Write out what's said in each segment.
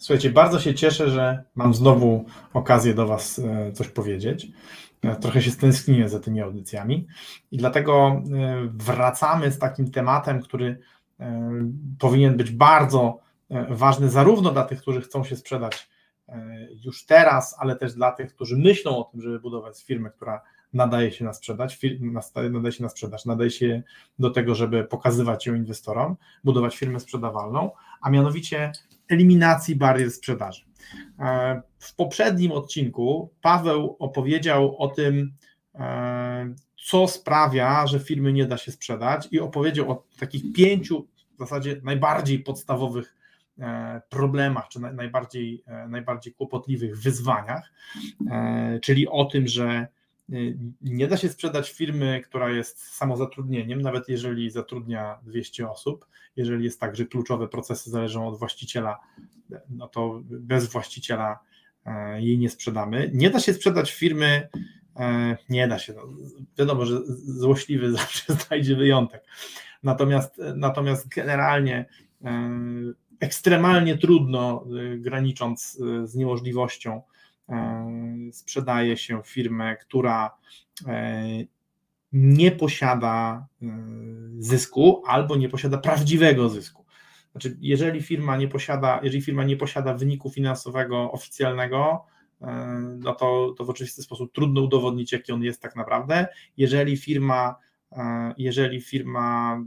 Słuchajcie, bardzo się cieszę, że mam znowu okazję do Was e, coś powiedzieć. Trochę się stęskniłem za tymi audycjami i dlatego e, wracamy z takim tematem, który e, powinien być bardzo ważny zarówno dla tych, którzy chcą się sprzedać już teraz, ale też dla tych, którzy myślą o tym, żeby budować firmę, która nadaje się na nasta- nadaje się na sprzedaż, nadaje się do tego, żeby pokazywać ją inwestorom, budować firmę sprzedawalną, a mianowicie eliminacji barier sprzedaży. E, W poprzednim odcinku Paweł opowiedział o tym, e, co sprawia, że firmy nie da się sprzedać, i opowiedział o takich pięciu w zasadzie najbardziej podstawowych e, problemach, czy naj- najbardziej, najbardziej kłopotliwych wyzwaniach, czyli o tym, że nie da się sprzedać firmy, która jest samozatrudnieniem, nawet jeżeli zatrudnia 200 osób, jeżeli jest tak, że kluczowe procesy zależą od właściciela, no to bez właściciela e, jej nie sprzedamy. Nie da się sprzedać firmy, e, nie da się. No, wiadomo, że złośliwy zawsze znajdzie wyjątek. Natomiast, natomiast generalnie e, ekstremalnie trudno, granicząc z niemożliwością, sprzedaje się firmę, która e, nie posiada e, zysku albo nie posiada prawdziwego zysku. Znaczy, jeżeli firma nie posiada, jeżeli firma nie posiada wyniku finansowego oficjalnego, e, no to, to w oczywisty sposób trudno udowodnić, jaki on jest tak naprawdę. Jeżeli firma, e, jeżeli firma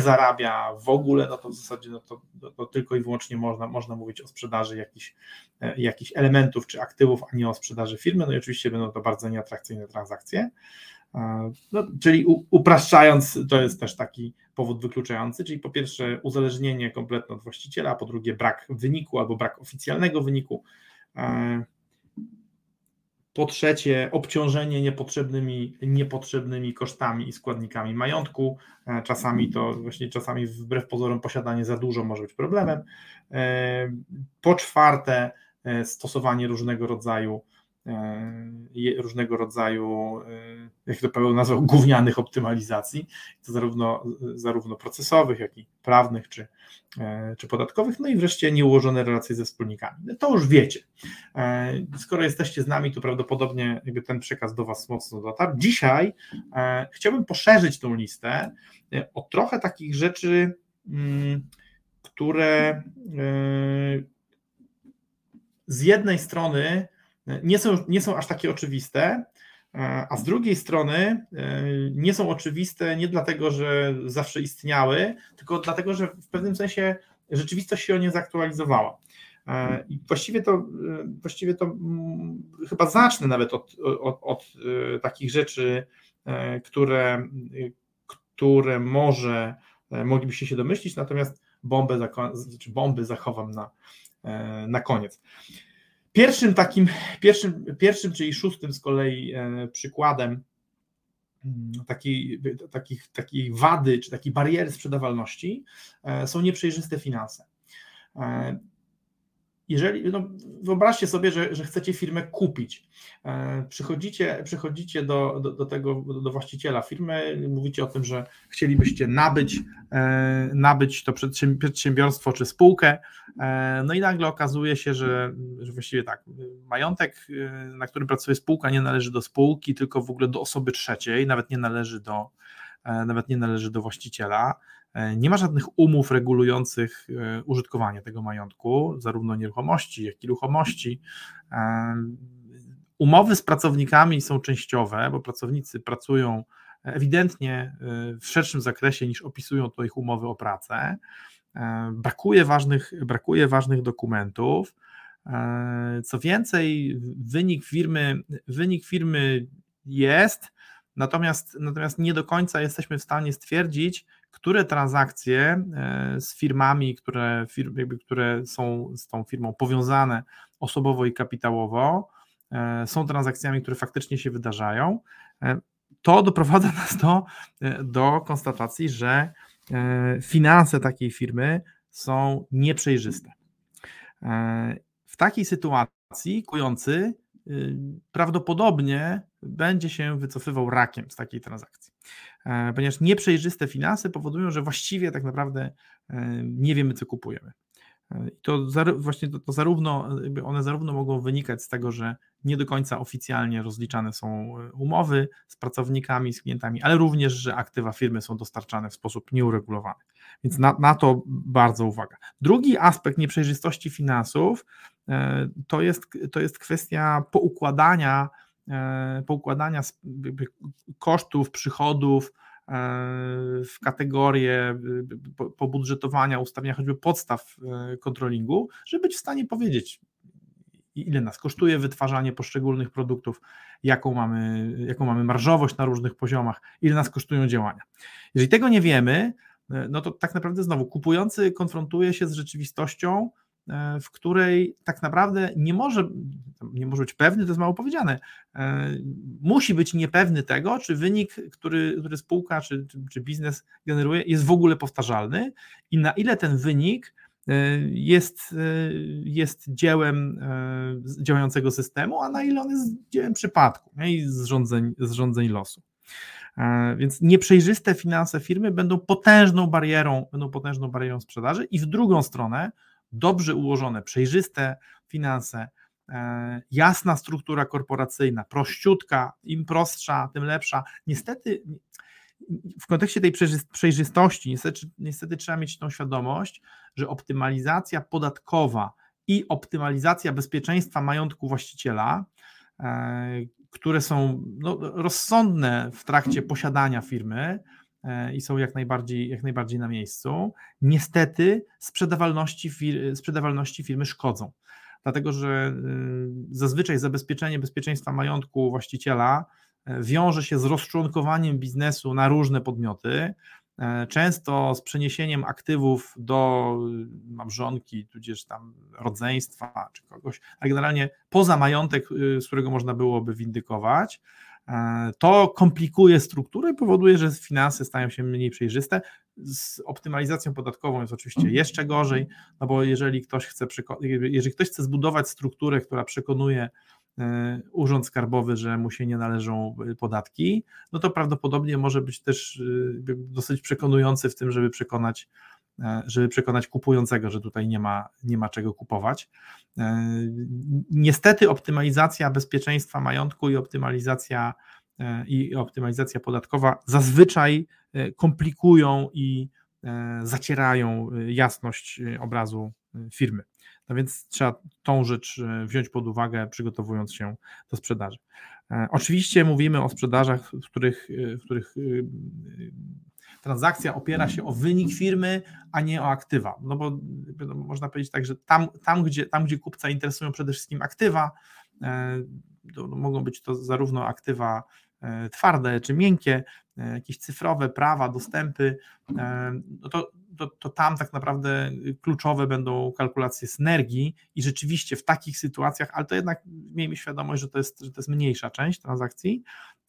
zarabia w ogóle, no to w zasadzie no to, to, to tylko i wyłącznie można, można mówić o sprzedaży jakichś, e, jakichś elementów czy aktywów, a nie o sprzedaży firmy. No i oczywiście będą to bardzo nieatrakcyjne transakcje. E, No, czyli upraszczając, to jest też taki powód wykluczający, czyli po pierwsze uzależnienie kompletne od właściciela, po drugie brak wyniku albo brak oficjalnego wyniku. Po trzecie, obciążenie niepotrzebnymi, niepotrzebnymi kosztami i składnikami majątku. E, Czasami to właśnie czasami wbrew pozorom posiadanie za dużo może być problemem. E, Po czwarte, e, stosowanie różnego rodzaju różnego rodzaju, e, jak to Paweł nazwał, gównianych optymalizacji, to zarówno, zarówno procesowych, jak i prawnych, czy, e, czy podatkowych, no i wreszcie nieułożone relacje ze wspólnikami. No to już wiecie. E, Skoro jesteście z nami, to prawdopodobnie jakby ten przekaz do Was mocno dotarł. Dzisiaj e, chciałbym poszerzyć tą listę e, o trochę takich rzeczy, mm, które e, z jednej strony nie są, nie są aż takie oczywiste, e, a z drugiej strony e, nie są oczywiste nie dlatego, że zawsze istniały, tylko dlatego, że w pewnym sensie rzeczywistość się o nie zaktualizowała. E, I właściwie to, właściwie to mm, chyba zacznę nawet od, od, od takich rzeczy, które, które może moglibyście się domyślić, natomiast bombę, zako- czy bomby zachowam na, na koniec. Pierwszym takim, pierwszym, pierwszym, czyli szóstym z kolei e, przykładem mm, takiej, takiej wady, czy takiej bariery sprzedawalności e, są nieprzejrzyste finanse. Jeżeli, no, wyobraźcie sobie, że, że chcecie firmę kupić. E, Przychodzicie, przychodzicie do, do, do tego, do właściciela firmy, mówicie o tym, że chcielibyście nabyć, e, nabyć to przedsięb- przedsiębiorstwo czy spółkę, E, No i nagle okazuje się, że, że właściwie tak, majątek, na którym pracuje spółka, nie należy do spółki, tylko w ogóle do osoby trzeciej, nawet nie należy do, nawet nie należy do właściciela. E, Nie ma żadnych umów regulujących e, użytkowanie tego majątku, zarówno nieruchomości, jak i ruchomości. E, Umowy z pracownikami są częściowe, bo pracownicy pracują ewidentnie e, w szerszym zakresie niż opisują to ich umowy o pracę. E, Brakuje ważnych, brakuje ważnych dokumentów. E, Co więcej, wynik firmy, wynik firmy jest, natomiast, natomiast nie do końca jesteśmy w stanie stwierdzić, które transakcje e, z firmami, które, firm, jakby, które są z tą firmą powiązane osobowo i kapitałowo, są transakcjami, które faktycznie się wydarzają, to doprowadza nas do, do konstatacji, że finanse takiej firmy są nieprzejrzyste. W takiej sytuacji kujący prawdopodobnie będzie się wycofywał rakiem z takiej transakcji. E, ponieważ nieprzejrzyste finanse powodują, że właściwie tak naprawdę e, nie wiemy, co kupujemy. E, I to właśnie to, to, zarówno, one zarówno mogą wynikać z tego, że nie do końca oficjalnie rozliczane są umowy z pracownikami, z klientami, ale również, że aktywa firmy są dostarczane w sposób nieuregulowany. Więc na, na to bardzo uwaga. Drugi aspekt nieprzejrzystości finansów to jest, to jest kwestia poukładania E, poukładania kosztów, przychodów e, w kategorie pobudżetowania, ustawienia choćby podstaw e, kontrolingu, żeby być w stanie powiedzieć, ile nas kosztuje wytwarzanie poszczególnych produktów, jaką mamy, jaką mamy marżowość na różnych poziomach, ile nas kosztują działania. Jeżeli tego nie wiemy, no to tak naprawdę znowu kupujący konfrontuje się z rzeczywistością, w której tak naprawdę nie może, nie może być pewny, to jest mało powiedziane, e, musi być niepewny tego, czy wynik, który, który spółka czy, czy, czy biznes generuje, jest w ogóle powtarzalny i na ile ten wynik e, jest, jest dziełem działającego systemu, a na ile on jest dziełem przypadku nie? i zrządzeń, zrządzeń losu. Więc nieprzejrzyste finanse firmy będą potężną barierą, będą potężną barierą sprzedaży i w drugą stronę dobrze ułożone, przejrzyste finanse, e, jasna struktura korporacyjna, prościutka, im prostsza, tym lepsza. Niestety w kontekście tej przejrzystości, niestety, niestety trzeba mieć tą świadomość, że optymalizacja podatkowa i optymalizacja bezpieczeństwa majątku właściciela, e, które są no, rozsądne w trakcie posiadania firmy, i są jak najbardziej, jak najbardziej na miejscu. Niestety sprzedawalności, fir sprzedawalności firmy szkodzą, dlatego że y, zazwyczaj zabezpieczenie bezpieczeństwa majątku właściciela e, wiąże się z rozczłonkowaniem biznesu na różne podmioty, e, często z przeniesieniem aktywów do małżonki, tudzież tam rodzeństwa czy kogoś, a generalnie poza majątek, y, z którego można byłoby windykować, E, to komplikuje strukturę i powoduje, że finanse stają się mniej przejrzyste. Z optymalizacją podatkową jest oczywiście jeszcze gorzej, no bo jeżeli ktoś chce, jeżeli ktoś chce zbudować strukturę, która przekonuje e, Urząd Skarbowy, że mu się nie należą e, podatki, no to prawdopodobnie może być też dosyć przekonujący w tym, żeby przekonać E, żeby przekonać kupującego, że tutaj nie ma, nie ma czego kupować. E, niestety optymalizacja bezpieczeństwa majątku i optymalizacja e, i optymalizacja podatkowa zazwyczaj komplikują i zacierają jasność obrazu firmy. No więc trzeba tą rzecz wziąć pod uwagę, przygotowując się do sprzedaży. Oczywiście mówimy o sprzedażach, w których, w których transakcja opiera się o wynik firmy, a nie o aktywa. No bo no, można powiedzieć tak, że tam, tam, gdzie, tam, gdzie kupca interesują przede wszystkim aktywa, e, to mogą być to zarówno aktywa e, twarde czy miękkie, e, jakieś cyfrowe, prawa, dostępy, no to, to, to tam tak naprawdę kluczowe będą kalkulacje synergii i rzeczywiście w takich sytuacjach, ale to jednak miejmy świadomość, że to jest, że to jest mniejsza część transakcji,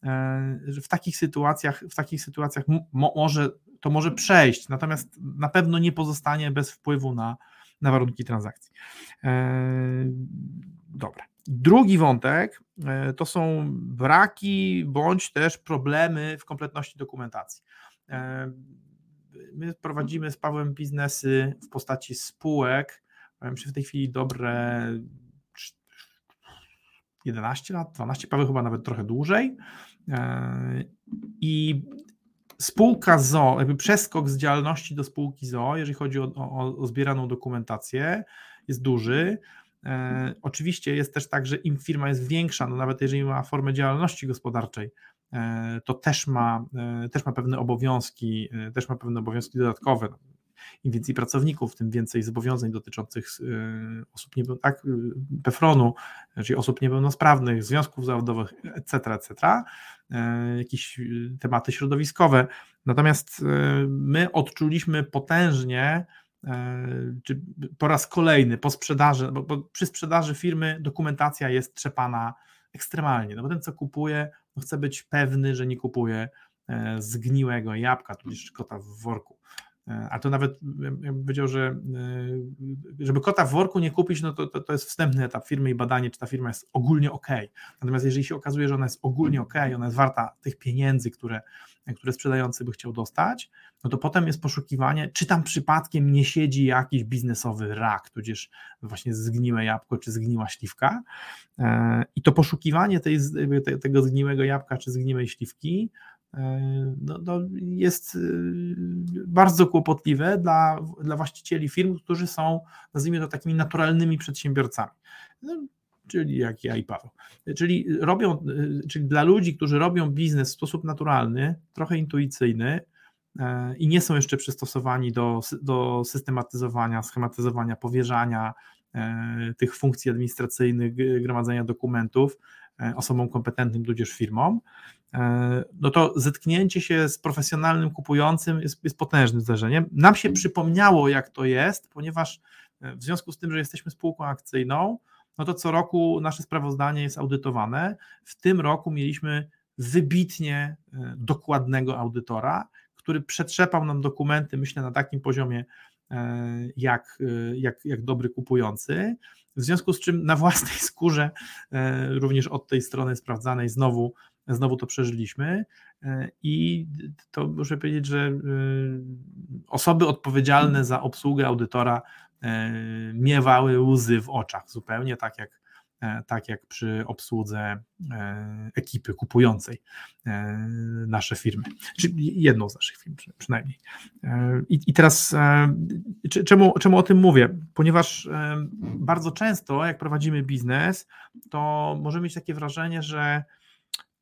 E, że w takich sytuacjach, w takich sytuacjach mo może, to może przejść, natomiast na pewno nie pozostanie bez wpływu na, na warunki transakcji. E, dobra. Drugi wątek e, to są braki bądź też problemy w kompletności dokumentacji. My prowadzimy z Pawłem biznesy w postaci spółek. Myślę w tej chwili dobre 11 lat, 12, Paweł chyba nawet trochę dłużej. E, I spółka ZO, jakby przeskok z działalności do spółki ZO, jeżeli chodzi o, o, o zbieraną dokumentację, jest duży. E, oczywiście jest też tak, że im firma jest większa, no nawet jeżeli ma formę działalności gospodarczej, to też ma, e, też ma pewne obowiązki, e, też ma pewne obowiązki dodatkowe im więcej pracowników, tym więcej zobowiązań dotyczących osób tak, PEFRON-u, czyli osób niepełnosprawnych, związków zawodowych, etc., etc., jakieś tematy środowiskowe. Natomiast my odczuliśmy potężnie czy po raz kolejny po sprzedaży, bo, bo przy sprzedaży firmy dokumentacja jest trzepana ekstremalnie, no bo ten co kupuje chce być pewny, że nie kupuje zgniłego jabłka, tudzież kota w worku. E, a to nawet bym powiedział, że e, żeby kota w worku nie kupić, no to, to, to jest wstępny etap firmy i badanie, czy ta firma jest ogólnie ok. Natomiast jeżeli się okazuje, że ona jest ogólnie ok, ona jest warta tych pieniędzy, które, które sprzedający by chciał dostać, no to potem jest poszukiwanie, czy tam przypadkiem nie siedzi jakiś biznesowy rak, tudzież właśnie zgniłe jabłko, czy zgniła śliwka. E, I to poszukiwanie tej, tego zgniłego jabłka, czy zgniłej śliwki, E, no, no jest y, bardzo kłopotliwe dla, dla właścicieli firm, którzy są, nazwijmy to, takimi naturalnymi przedsiębiorcami. No, czyli jak ja i Paweł. Czyli robią, y, czyli dla ludzi, którzy robią biznes w sposób naturalny, trochę intuicyjny e, i nie są jeszcze przystosowani do, do systematyzowania, schematyzowania, powierzania e, tych funkcji administracyjnych, gromadzenia dokumentów osobom kompetentnym, tudzież firmom, E, no to zetknięcie się z profesjonalnym kupującym jest, jest potężnym zdarzeniem. Nam się przypomniało, jak to jest, ponieważ e, w związku z tym, że jesteśmy spółką akcyjną, no to co roku nasze sprawozdanie jest audytowane. W tym roku mieliśmy wybitnie e, dokładnego audytora, który przetrzepał nam dokumenty, myślę, na takim poziomie, jak, jak, jak dobry kupujący. W związku z czym na własnej skórze, również od tej strony sprawdzanej, znowu znowu to przeżyliśmy e, i to muszę powiedzieć, że e, osoby odpowiedzialne za obsługę audytora e, miewały łzy w oczach, zupełnie tak jak, tak jak przy obsłudze ekipy kupującej nasze firmy, czy jedną z naszych firm przynajmniej. I, i teraz czemu, czemu o tym mówię? Ponieważ bardzo często, jak prowadzimy biznes, to możemy mieć takie wrażenie, że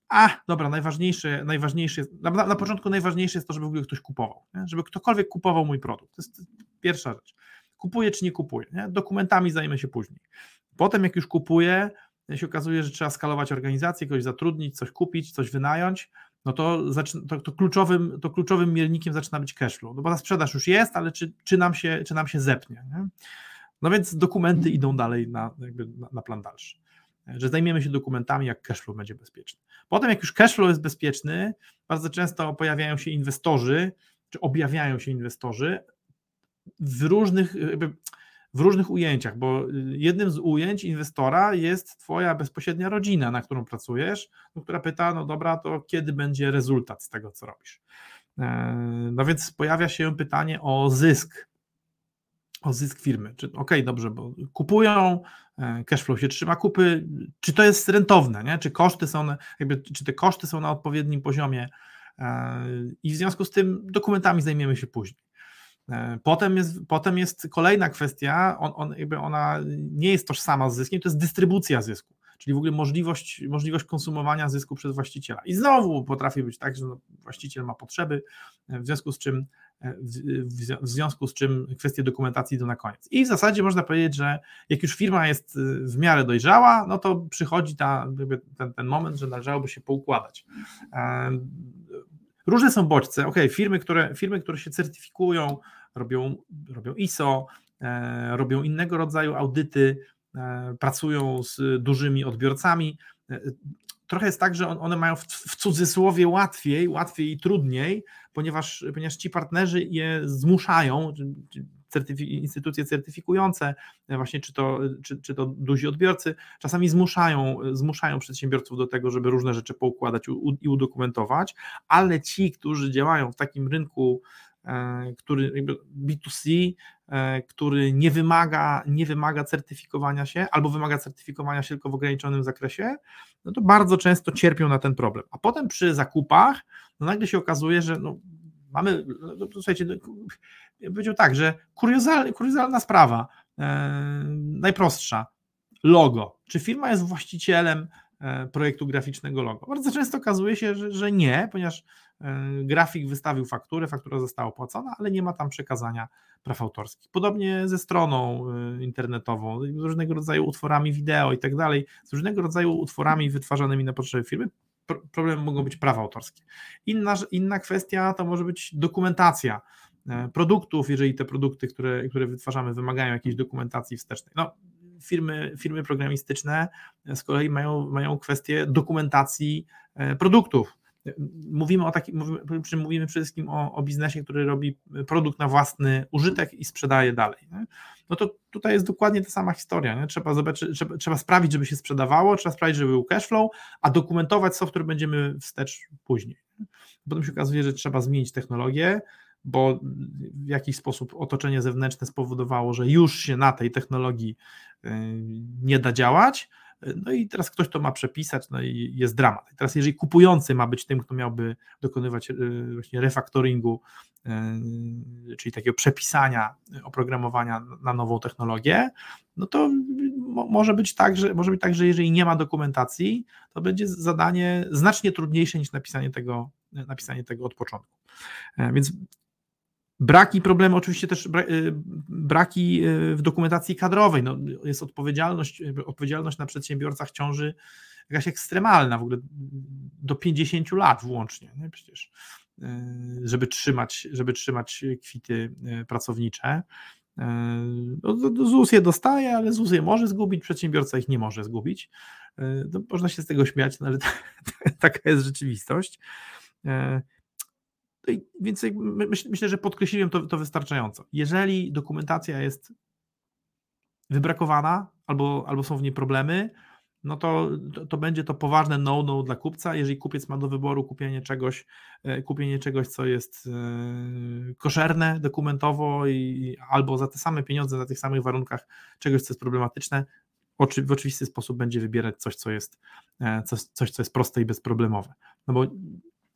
a, dobra, najważniejsze, najważniejsze na, na, początku najważniejsze jest to, żeby w ogóle ktoś kupował, nie? żeby ktokolwiek kupował mój produkt. To jest pierwsza rzecz. Kupuję czy nie kupuję? Nie? Dokumentami zajmę się później. Potem jak już kupuję, się okazuje, że trzeba skalować organizację, kogoś zatrudnić, coś kupić, coś wynająć, no to, to, to, kluczowym, to kluczowym miernikiem zaczyna być cashflow, no bo ta sprzedaż już jest, ale czy, czy, nam, się, czy nam się zepnie? Nie? No więc dokumenty idą dalej na, na, na plan dalszy że zajmiemy się dokumentami, jak cashflow będzie bezpieczny. Potem, jak już cashflow jest bezpieczny, bardzo często pojawiają się inwestorzy, czy objawiają się inwestorzy w różnych, w różnych ujęciach, bo jednym z ujęć inwestora jest Twoja bezpośrednia rodzina, na którą pracujesz, no, która pyta: No dobra, to kiedy będzie rezultat z tego, co robisz? E, no więc pojawia się pytanie o zysk o zysk firmy. Czy okej, okay, dobrze, bo kupują, e, cashflow się trzyma kupy, czy to jest rentowne, nie? Czy koszty są, jakby, czy te koszty są na odpowiednim poziomie e, i w związku z tym dokumentami zajmiemy się później. E, potem jest, potem jest kolejna kwestia, on, on, jakby ona nie jest tożsama z zyskiem, to jest dystrybucja zysku, czyli w ogóle możliwość, możliwość konsumowania zysku przez właściciela. I znowu potrafi być tak, że no, właściciel ma potrzeby, w związku z czym w związku z czym kwestie dokumentacji idą na koniec. I w zasadzie można powiedzieć, że jak już firma jest w miarę dojrzała, no to przychodzi ta, ten, ten moment, że należałoby się poukładać. Różne są bodźce. Ok, firmy, które, firmy, które się certyfikują, robią, robią ISO, e, robią innego rodzaju audyty, e, pracują z dużymi odbiorcami. E, trochę jest tak, że one mają w, cudzysłowie łatwiej, łatwiej i trudniej, ponieważ, ponieważ ci partnerzy je zmuszają, instytucje certyfikujące, właśnie czy to, czy, czy to duzi odbiorcy, czasami zmuszają, zmuszają przedsiębiorców do tego, żeby różne rzeczy poukładać i udokumentować, ale ci, którzy działają w takim rynku który B2C, e, który nie wymaga, nie wymaga certyfikowania się albo wymaga certyfikowania się tylko w ograniczonym zakresie, no to bardzo często cierpią na ten problem. A potem przy zakupach, no nagle się okazuje, że no mamy, no, słuchajcie, no, ja powiedział tak, że kuriozalna, kuriozalna sprawa, e, najprostsza, logo. Czy firma jest właścicielem E, projektu graficznego logo. Bardzo często okazuje się, że, że nie, ponieważ e, grafik wystawił fakturę, faktura została opłacona, ale nie ma tam przekazania praw autorskich. Podobnie ze stroną e, internetową, z różnego rodzaju utworami wideo i tak dalej, z różnego rodzaju utworami wytwarzanymi na potrzeby firmy. Problemem mogą być prawa autorskie. Inna, inna kwestia to może być dokumentacja produktów, jeżeli te produkty, które, które wytwarzamy, wymagają jakiejś dokumentacji wstecznej. No, firmy, firmy programistyczne z kolei mają, mają kwestię dokumentacji produktów. Mówimy o takim, mówimy, mówimy przede wszystkim o, o biznesie, który robi produkt na własny użytek i sprzedaje dalej. Nie? No to tutaj jest dokładnie ta sama historia. Nie? Trzeba, zobaczyć, trzeba, trzeba sprawić, żeby się sprzedawało, trzeba sprawić, żeby był cashflow, a dokumentować software będziemy wstecz później. Potem się okazuje, że trzeba zmienić technologię, bo w jakiś sposób otoczenie zewnętrzne spowodowało, że już się na tej technologii nie da działać no i teraz ktoś to ma przepisać, no i jest dramat. I teraz jeżeli kupujący ma być tym, kto miałby dokonywać e, właśnie refaktoringu, czyli takiego przepisania oprogramowania na nową technologię, no to może być tak, że może być tak, że jeżeli nie ma dokumentacji, to będzie zadanie znacznie trudniejsze niż napisanie tego, napisanie tego od początku. Więc Braki, problemy, oczywiście też y, braki y, w dokumentacji kadrowej. No, jest odpowiedzialność, odpowiedzialność na przedsiębiorcach ciąży jakaś ekstremalna, w ogóle do 50 lat włącznie, nie? przecież, y, żeby trzymać, żeby trzymać kwity pracownicze. No, ZUS je dostaje, ale ZUS je może zgubić, przedsiębiorca ich nie może zgubić. No, można się z tego śmiać, no, ale taka jest rzeczywistość. Więc myślę, że podkreśliłem to, to wystarczająco. Jeżeli dokumentacja jest wybrakowana albo, albo są w niej problemy, no to, to, to, będzie to poważne no-no dla kupca. Jeżeli kupiec ma do wyboru kupienie czegoś, e, kupienie czegoś, co jest e, koszerne dokumentowo i, albo za te same pieniądze, na tych samych warunkach czegoś, co jest problematyczne, oczy, w oczywisty sposób będzie wybierać coś, co jest, e, coś, coś, co jest proste i bezproblemowe. No bo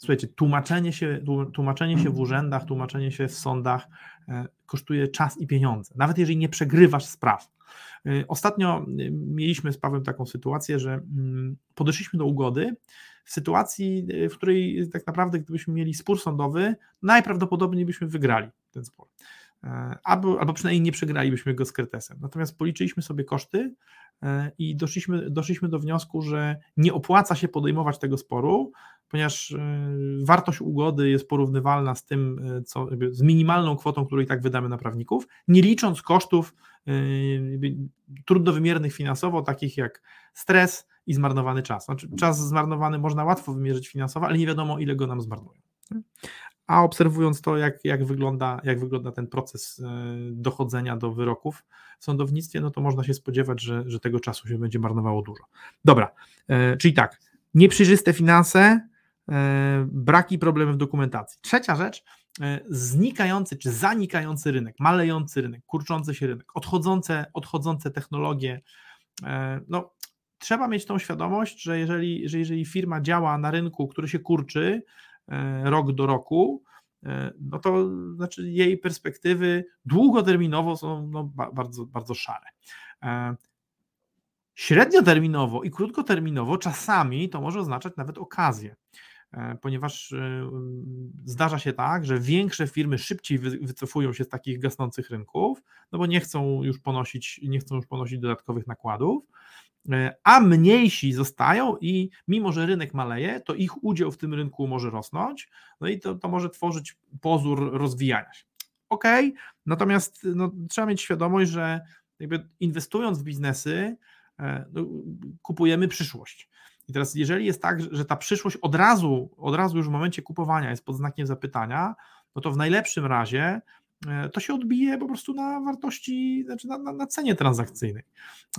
Słuchajcie, tłumaczenie się, tłumaczenie się w urzędach, tłumaczenie się w sądach e, kosztuje czas i pieniądze, nawet jeżeli nie przegrywasz spraw. E, ostatnio e, mieliśmy z Pawłem taką sytuację, że mm, podeszliśmy do ugody w sytuacji, w której tak naprawdę gdybyśmy mieli spór sądowy, najprawdopodobniej byśmy wygrali ten spór. Albo, albo przynajmniej nie przegralibyśmy go z kretesem. Natomiast policzyliśmy sobie koszty i doszliśmy, doszliśmy do wniosku, że nie opłaca się podejmować tego sporu, ponieważ y, wartość ugody jest porównywalna z tym, co, z minimalną kwotą, którą i tak wydamy na prawników, nie licząc kosztów y, trudno wymiernych finansowo, takich jak stres i zmarnowany czas. Znaczy, czas zmarnowany można łatwo wymierzyć finansowo, ale nie wiadomo, ile go nam zmarnują. A obserwując to, jak, jak, wygląda, jak wygląda ten proces dochodzenia do wyroków w sądownictwie, no to można się spodziewać, że, że tego czasu się będzie marnowało dużo. Dobra, czyli tak, nieprzejrzyste finanse, E, braki problemy w dokumentacji. Trzecia rzecz, e, znikający czy zanikający rynek, malejący rynek, kurczący się rynek, odchodzące, odchodzące technologie. E, no, trzeba mieć tą świadomość, że jeżeli, że jeżeli firma działa na rynku, który się kurczy rok do roku, no to znaczy jej perspektywy długoterminowo są no, bardzo, bardzo szare. Średnioterminowo i krótkoterminowo czasami to może oznaczać nawet okazję. E, ponieważ e, zdarza się tak, że większe firmy szybciej wycofują się z takich gasnących rynków, no bo nie chcą już ponosić, nie chcą już ponosić dodatkowych nakładów, e, a mniejsi zostają i mimo, że rynek maleje, to ich udział w tym rynku może rosnąć, no i to, to może tworzyć pozór rozwijania się. Ok, natomiast no, trzeba mieć świadomość, że jakby inwestując w biznesy, no, kupujemy przyszłość. I teraz, jeżeli jest tak, że ta przyszłość od razu, od razu już w momencie kupowania jest pod znakiem zapytania, no to w najlepszym razie e, to się odbije po prostu na wartości, znaczy na, na, na cenie transakcyjnej.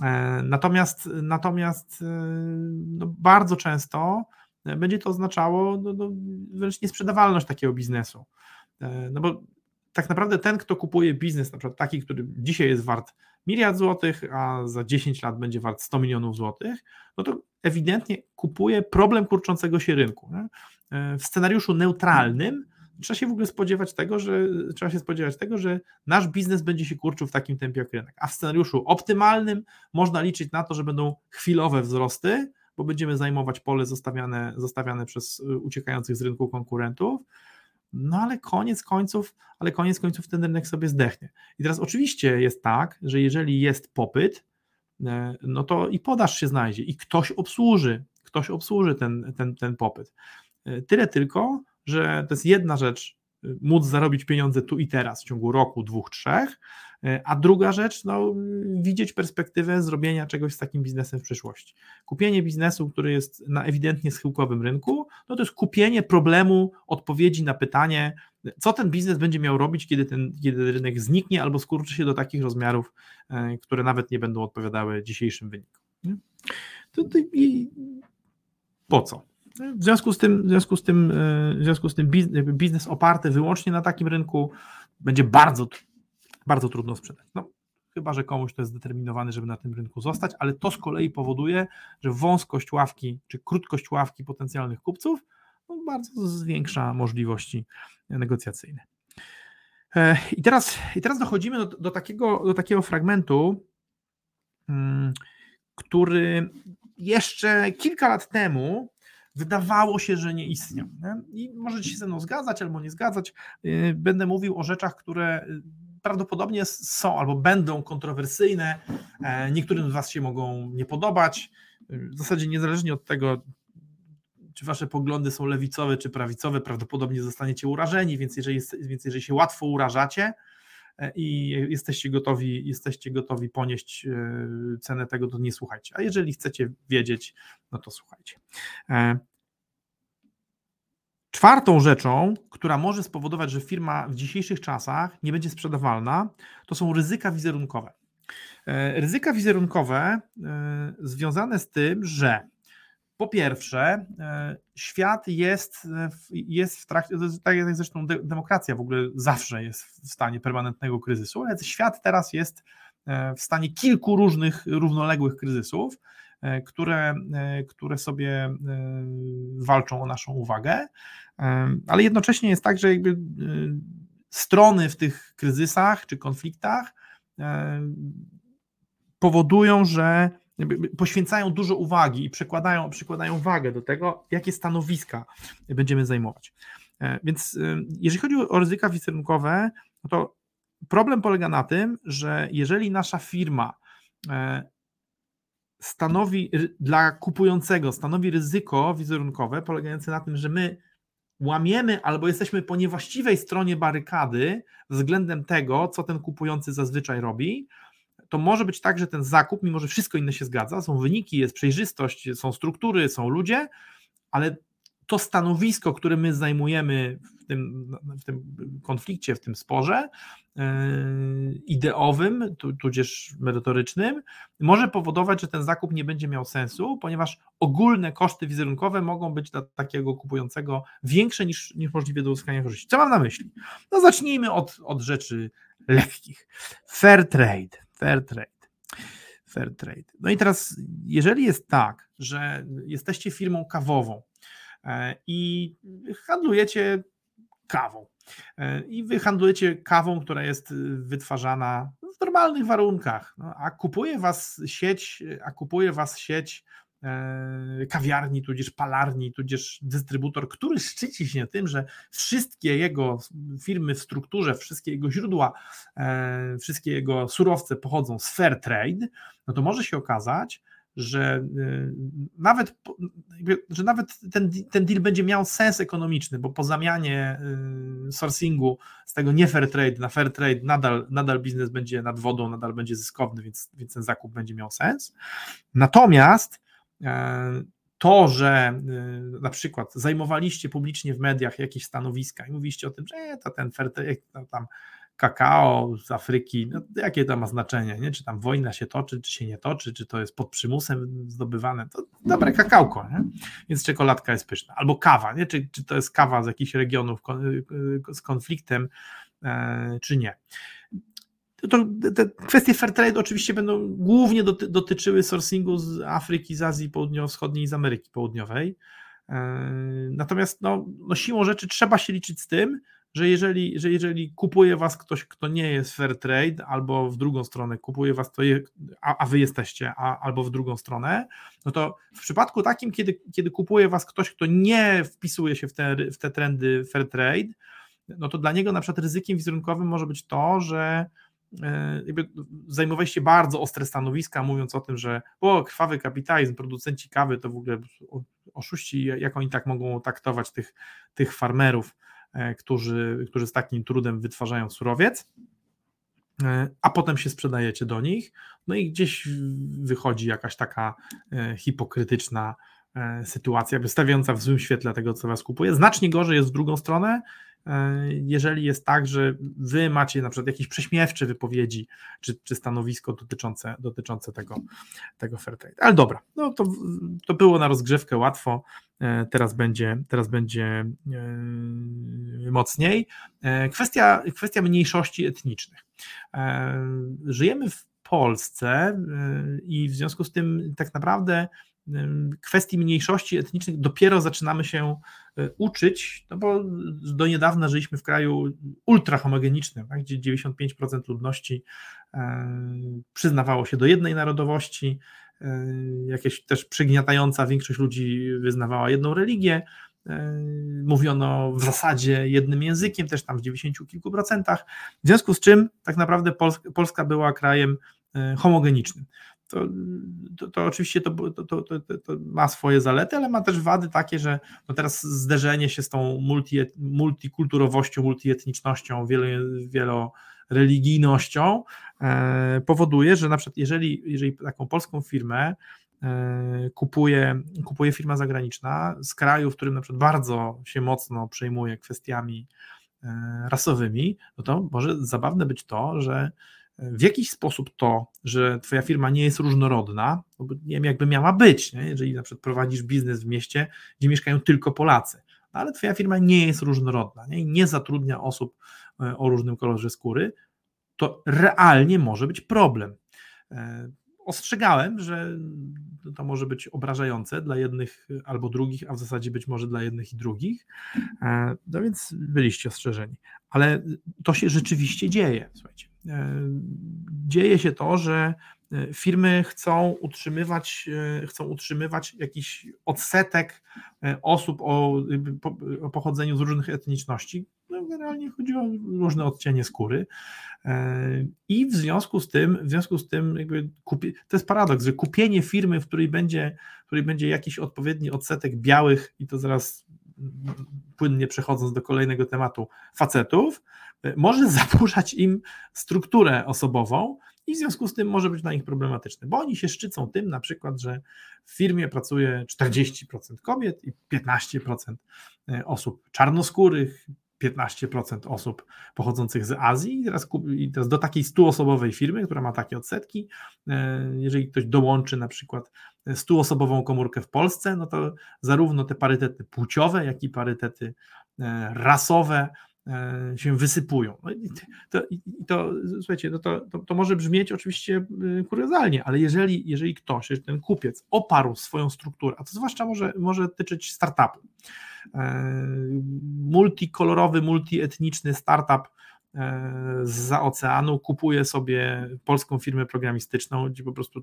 E, natomiast, natomiast e, no bardzo często będzie to oznaczało no, no, wręcz niesprzedawalność takiego biznesu. No bo tak naprawdę ten, kto kupuje biznes, na przykład taki, który dzisiaj jest wart miliard złotych, a za 10 lat będzie wart 100 milionów złotych, no to ewidentnie kupuje problem kurczącego się rynku. Nie? E, w scenariuszu neutralnym trzeba się w ogóle spodziewać tego, że trzeba się spodziewać tego, że nasz biznes będzie się kurczył w takim tempie jak rynek. A w scenariuszu optymalnym można liczyć na to, że będą chwilowe wzrosty, bo będziemy zajmować pole zostawiane, zostawiane przez uciekających z rynku konkurentów, no ale koniec końców, ale koniec końców ten rynek sobie zdechnie. I teraz oczywiście jest tak, że jeżeli jest popyt, e, no to i podaż się znajdzie i ktoś obsłuży, ktoś obsłuży ten, ten, ten popyt. E, tyle tylko, że to jest jedna rzecz, móc zarobić pieniądze tu i teraz w ciągu roku, dwóch, trzech, a druga rzecz, no, widzieć perspektywę zrobienia czegoś z takim biznesem w przyszłości. Kupienie biznesu, który jest na ewidentnie schyłkowym rynku, no to jest kupienie problemu, odpowiedzi na pytanie, co ten biznes będzie miał robić, kiedy ten kiedy rynek zniknie albo skurczy się do takich rozmiarów, które nawet nie będą odpowiadały dzisiejszym wynikom. To, to, po co? W związku z tym, w związku z tym, e, w związku z tym biznes oparty wyłącznie na takim rynku będzie bardzo, bardzo trudno sprzedać. No, chyba, że komuś to jest zdeterminowany, żeby na tym rynku zostać, ale to z kolei powoduje, że wąskość ławki czy krótkość ławki potencjalnych kupców no, bardzo zwiększa możliwości negocjacyjne. E, I teraz, i teraz dochodzimy do, do, takiego, do takiego fragmentu, hmm, który jeszcze kilka lat temu wydawało się, że nie istniał. Nie? I możecie się ze mną zgadzać albo nie zgadzać. Y, będę mówił o rzeczach, które y, prawdopodobnie są albo będą kontrowersyjne. E, niektórym z Was się mogą nie podobać. Y, w zasadzie niezależnie od tego, czy Wasze poglądy są lewicowe czy prawicowe, prawdopodobnie zostaniecie urażeni, więc jeżeli, więc jeżeli się łatwo urażacie, i jesteście gotowi, jesteście gotowi ponieść e, cenę tego, to nie słuchajcie. A jeżeli chcecie wiedzieć, no to słuchajcie. E, czwartą rzeczą, która może spowodować, że firma w dzisiejszych czasach nie będzie sprzedawalna, to są ryzyka wizerunkowe. Ryzyka wizerunkowe związane z tym, że po pierwsze, e, świat jest, e, jest w trakcie, tak jak zresztą demokracja w ogóle zawsze jest w stanie permanentnego kryzysu, ale świat teraz jest e, w stanie kilku różnych, równoległych kryzysów, które, które sobie walczą o naszą uwagę, ale jednocześnie jest tak, że jakby strony w tych kryzysach czy konfliktach powodują, że poświęcają dużo uwagi i przykładają, przykładają wagę do tego, jakie stanowiska będziemy zajmować. E, więc e, jeżeli chodzi o ryzyka wizerunkowe, no to problem polega na tym, że jeżeli nasza firma e, stanowi dla kupującego stanowi ryzyko wizerunkowe polegające na tym, że my łamiemy albo jesteśmy po niewłaściwej stronie barykady względem tego, co ten kupujący zazwyczaj robi, to może być tak, że ten zakup, mimo że wszystko inne się zgadza, są wyniki, jest przejrzystość, są struktury, są ludzie, ale to stanowisko, które my zajmujemy w tym, w tym konflikcie, w tym sporze yy, ideowym, tudzież merytorycznym, może powodować, że ten zakup nie będzie miał sensu, ponieważ ogólne koszty wizerunkowe mogą być dla takiego kupującego większe niż, niż możliwe do uzyskania korzyści. Co mam na myśli? No zacznijmy od, od rzeczy lekkich. Fair trade Fair trade. Fair trade. No i teraz, jeżeli jest tak, że jesteście firmą kawową e, i handlujecie kawą, e, i wy handlujecie kawą, która jest wytwarzana w normalnych warunkach, no, a kupuje was sieć, a kupuje was sieć kawiarni, tudzież palarni, tudzież dystrybutor, który szczyci się tym, że wszystkie jego firmy w strukturze, wszystkie jego źródła, e, wszystkie jego surowce pochodzą z fair trade, no to może się okazać, że e, nawet, że nawet ten, ten deal będzie miał sens ekonomiczny, bo po zamianie sourcingu z tego nie fair trade na fair trade nadal, nadal biznes będzie nad wodą, nadal będzie zyskowny, więc, więc ten zakup będzie miał sens. Natomiast E, to, że e, na przykład zajmowaliście publicznie w mediach jakieś stanowiska i mówiliście o tym, że to ten tam kakao z Afryki, no, jakie to ma znaczenie, nie? czy tam wojna się toczy, czy się nie toczy, czy to jest pod przymusem zdobywane, to dobre kakałko, nie? więc czekoladka jest pyszna, albo kawa, nie? Czy, czy to jest kawa z jakichś regionów z konfliktem, e, czy nie to te kwestie fair trade oczywiście będą głównie doty, dotyczyły sourcingu z Afryki, z Azji Południowo-Wschodniej i z Ameryki Południowej. E, natomiast no, no siłą rzeczy trzeba się liczyć z tym, że jeżeli, że jeżeli kupuje was ktoś, kto nie jest fair trade, albo w drugą stronę kupuje was, to je, a, a wy jesteście, a, albo w drugą stronę, no to w przypadku takim, kiedy, kiedy kupuje was ktoś, kto nie wpisuje się w te, w te trendy fair trade, no to dla niego na przykład ryzykiem wizerunkowym może być to, że E, jakby zajmowaliście bardzo ostre stanowiska, mówiąc o tym, że o, krwawy kapitalizm, producenci kawy to w ogóle oszuści, jak oni tak mogą traktować tych, tych farmerów, którzy, którzy z takim trudem wytwarzają surowiec, a potem się sprzedajecie do nich, no i gdzieś wychodzi jakaś taka hipokrytyczna sytuacja, wystawiająca w złym świetle tego, co was kupuje. Znacznie gorzej jest w drugą stronę, E, jeżeli jest tak, że wy macie na przykład jakieś prześmiewcze wypowiedzi czy, czy stanowisko dotyczące, dotyczące tego, tego fair trade. Ale dobra, no to, to było na rozgrzewkę łatwo, e, teraz będzie, teraz będzie e, mocniej. Kwestia, kwestia mniejszości etnicznych. Żyjemy w Polsce i w związku z tym tak naprawdę kwestii mniejszości etnicznych dopiero zaczynamy się e, uczyć, no bo do niedawna żyliśmy w kraju ultrahomogenicznym, tak, gdzie 95% ludności e, przyznawało się do jednej narodowości, e, jakieś też przygniatająca większość ludzi wyznawała jedną religię, mówiono w zasadzie jednym językiem, też tam w 90 kilku procentach, w związku z czym tak naprawdę Polska była krajem homogenicznym to, to, to oczywiście to, to, to, ma swoje zalety, ale ma też wady takie, że no teraz zderzenie się z tą multi, multikulturowością, multietnicznością, wielo, wieloreligijnością e, powoduje, że na przykład jeżeli, jeżeli taką polską firmę e, kupuje, kupuje firma zagraniczna z kraju, w którym na przykład bardzo się mocno przejmuje kwestiami e, rasowymi, no to może zabawne być to, że w jakiś sposób to, że twoja firma nie jest różnorodna, no nie wiem, jakby miała być, nie? jeżeli na przykład prowadzisz biznes w mieście, gdzie mieszkają tylko Polacy, no ale twoja firma nie jest różnorodna nie? i nie zatrudnia osób e, o różnym kolorze skóry, to realnie może być problem. E, ostrzegałem, że to może być obrażające dla jednych albo drugich, a w zasadzie być może dla jednych i drugich. E, no więc byliście ostrzeżeni. Ale to się rzeczywiście dzieje. Słuchajcie. E, dzieje się to, że e, firmy chcą utrzymywać, e, chcą utrzymywać jakiś odsetek osób o, o pochodzeniu z różnych etniczności. No, generalnie chodzi o różne odcienie skóry. I w związku z tym, w związku z tym jakby kupi, to jest paradoks, że kupienie firmy, w której będzie, w której będzie jakiś odpowiedni odsetek białych, i to zaraz płynnie przechodząc do kolejnego tematu, facetów, może zaburzać im strukturę osobową i w związku z tym może być dla nich problematyczne, bo oni się szczycą tym na przykład, że w firmie pracuje 40% kobiet i 15% e, osób czarnoskórych, 15% osób pochodzących z Azji i teraz, i teraz do takiej 100-osobowej firmy, która ma takie odsetki, e, jeżeli ktoś dołączy na przykład 100-osobową komórkę w Polsce, no to zarówno te parytety płciowe, jak i parytety e, rasowe E, się wysypują. No i to, i to, słuchajcie, no to, to, to, może brzmieć oczywiście kuriozalnie, ale jeżeli, jeżeli ktoś, jeżeli ten kupiec oparł swoją strukturę, a to zwłaszcza może, może tyczyć startupu, multikolorowy, multietniczny startup e, za oceanu kupuje sobie polską firmę programistyczną, gdzie po prostu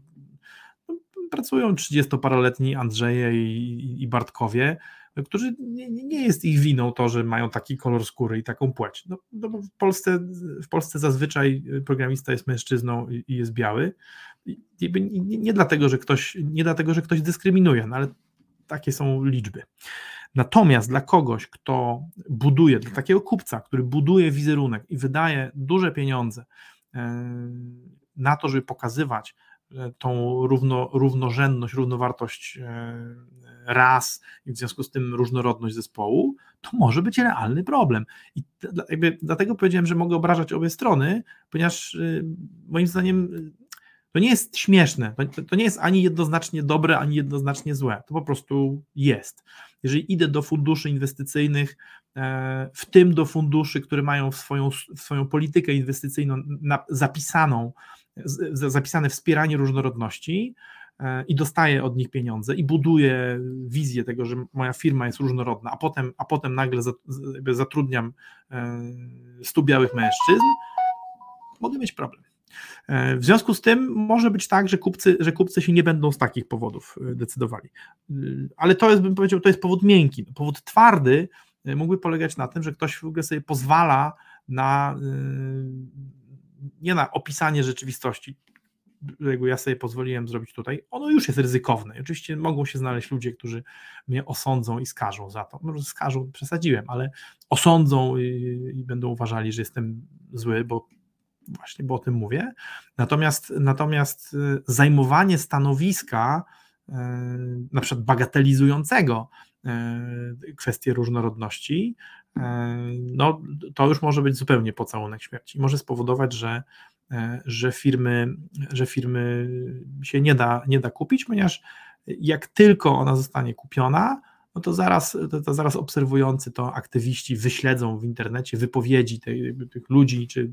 no, pracują 30-paroletni Andrzeje i, i Bartkowie, którzy nie, nie, jest ich winą to, że mają taki kolor skóry i taką płeć. No, no w, Polsce, w Polsce zazwyczaj programista jest mężczyzną i, i jest biały. I, nie, nie, dlatego, że ktoś, nie dlatego, że ktoś dyskryminuje, no ale takie są liczby. Natomiast dla kogoś, kto buduje, dla takiego kupca, który buduje wizerunek i wydaje duże pieniądze e, na to, żeby pokazywać tą równo, równorzędność, równowartość e, ras i w związku z tym różnorodność zespołu, to może być realny problem. I jakby dlatego powiedziałem, że mogę obrażać obie strony, ponieważ y, moim zdaniem y, to nie jest śmieszne, to, to nie jest ani jednoznacznie dobre, ani jednoznacznie złe, to po prostu jest. Jeżeli idę do funduszy inwestycyjnych, e, w tym do funduszy, które mają w swoją, swoją politykę inwestycyjną zapisaną, zapisane wspieranie różnorodności, E, i dostaję od nich pieniądze i buduję wizję tego, że moja firma jest różnorodna, a potem, a potem nagle zatrudniam 100 e, białych mężczyzn, mogę mieć problem. E, w związku z tym może być tak, że kupcy, że kupcy się nie będą z takich powodów decydowali. Ale to jest, bym powiedział, to jest powód miękki. Powód twardy mógłby polegać na tym, że ktoś w ogóle sobie pozwala na nie na opisanie rzeczywistości, którego ja sobie pozwoliłem zrobić tutaj, ono już jest ryzykowne. oczywiście mogą się znaleźć ludzie, którzy mnie osądzą i skażą za to. Może skażą, przesadziłem, ale osądzą i, i będą uważali, że jestem zły, bo właśnie bo o tym mówię. Natomiast, natomiast y, zajmowanie stanowiska, y, na przykład bagatelizującego y, kwestię różnorodności, no, to już może być zupełnie pocałunek śmierci. Może spowodować, że, że, firmy, że firmy się nie da, nie da kupić, ponieważ jak tylko ona zostanie kupiona, no to zaraz, to, to zaraz obserwujący to aktywiści wyśledzą w internecie wypowiedzi tej, tych ludzi czy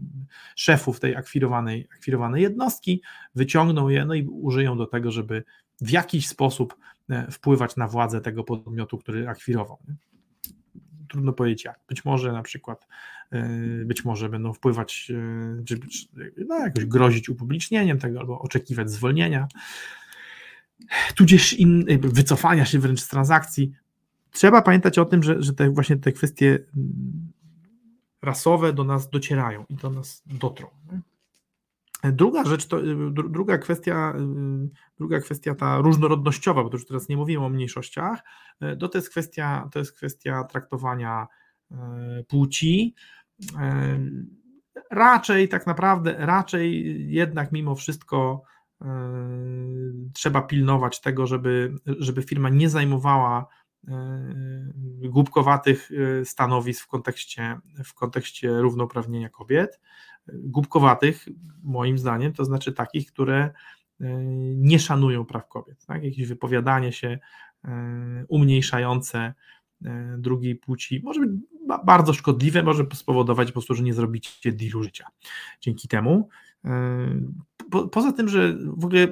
szefów tej akwirowanej, akwirowanej jednostki, wyciągną je no i użyją do tego, żeby w jakiś sposób e, wpływać na władzę tego podmiotu, który akwirował. Trudno powiedzieć jak. Być może na przykład, e, być może będą wpływać, e, czy, no, jakoś grozić upublicznieniem tego albo oczekiwać zwolnienia tudzież in, wycofania się wręcz z transakcji trzeba pamiętać o tym, że, że te właśnie te kwestie mm, rasowe do nas docierają i do nas dotrą. Druga rzecz, to, y, druga kwestia, y, druga kwestia ta różnorodnościowa, bo to już teraz nie mówimy o mniejszościach, y, to, to jest kwestia, to jest kwestia traktowania płci. Raczej tak naprawdę, raczej jednak mimo wszystko trzeba pilnować tego, żeby, żeby firma nie zajmowała głupkowatych e, stanowisk w kontekście, w kontekście równouprawnienia kobiet. Głupkowatych, moim zdaniem, to znaczy takich, które e, nie szanują praw kobiet. Tak? Jakieś wypowiadanie się umniejszające drugiej płci może być bardzo szkodliwe, może spowodować po prostu, że nie zrobicie dealu życia. Dzięki temu po, poza tym, że w ogóle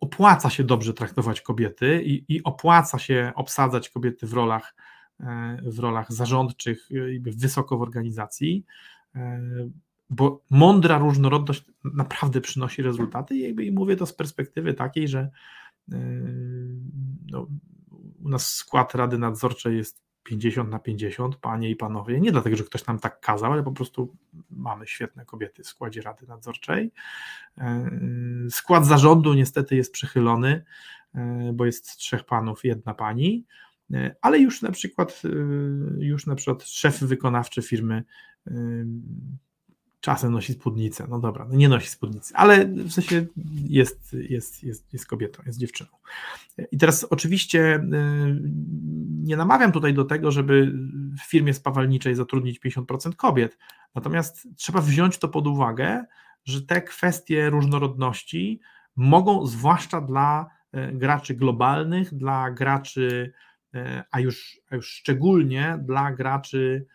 opłaca się dobrze traktować kobiety i, i opłaca się obsadzać kobiety w rolach, e, w rolach zarządczych, wysoko w organizacji, e, bo mądra różnorodność naprawdę przynosi rezultaty. I jakby mówię to z perspektywy takiej, że e, no, u nas skład Rady Nadzorczej jest 50 na 50, panie i panowie, nie dlatego, że ktoś nam tak kazał, ale po prostu mamy świetne kobiety w składzie Rady Nadzorczej. E, skład zarządu niestety jest przychylony, e, bo jest trzech panów, jedna pani, e, ale już na przykład już na przykład szef wykonawczy firmy czasem nosi spódnicę. No dobra, no nie nosi spódnicy, ale w sensie jest, jest, jest, jest kobietą, jest dziewczyną. I teraz oczywiście y, nie namawiam tutaj do tego, żeby w firmie spawalniczej zatrudnić 50% kobiet, natomiast trzeba wziąć to pod uwagę, że te kwestie różnorodności mogą, zwłaszcza dla y, graczy globalnych, dla graczy, y, a już, a już szczególnie dla graczy,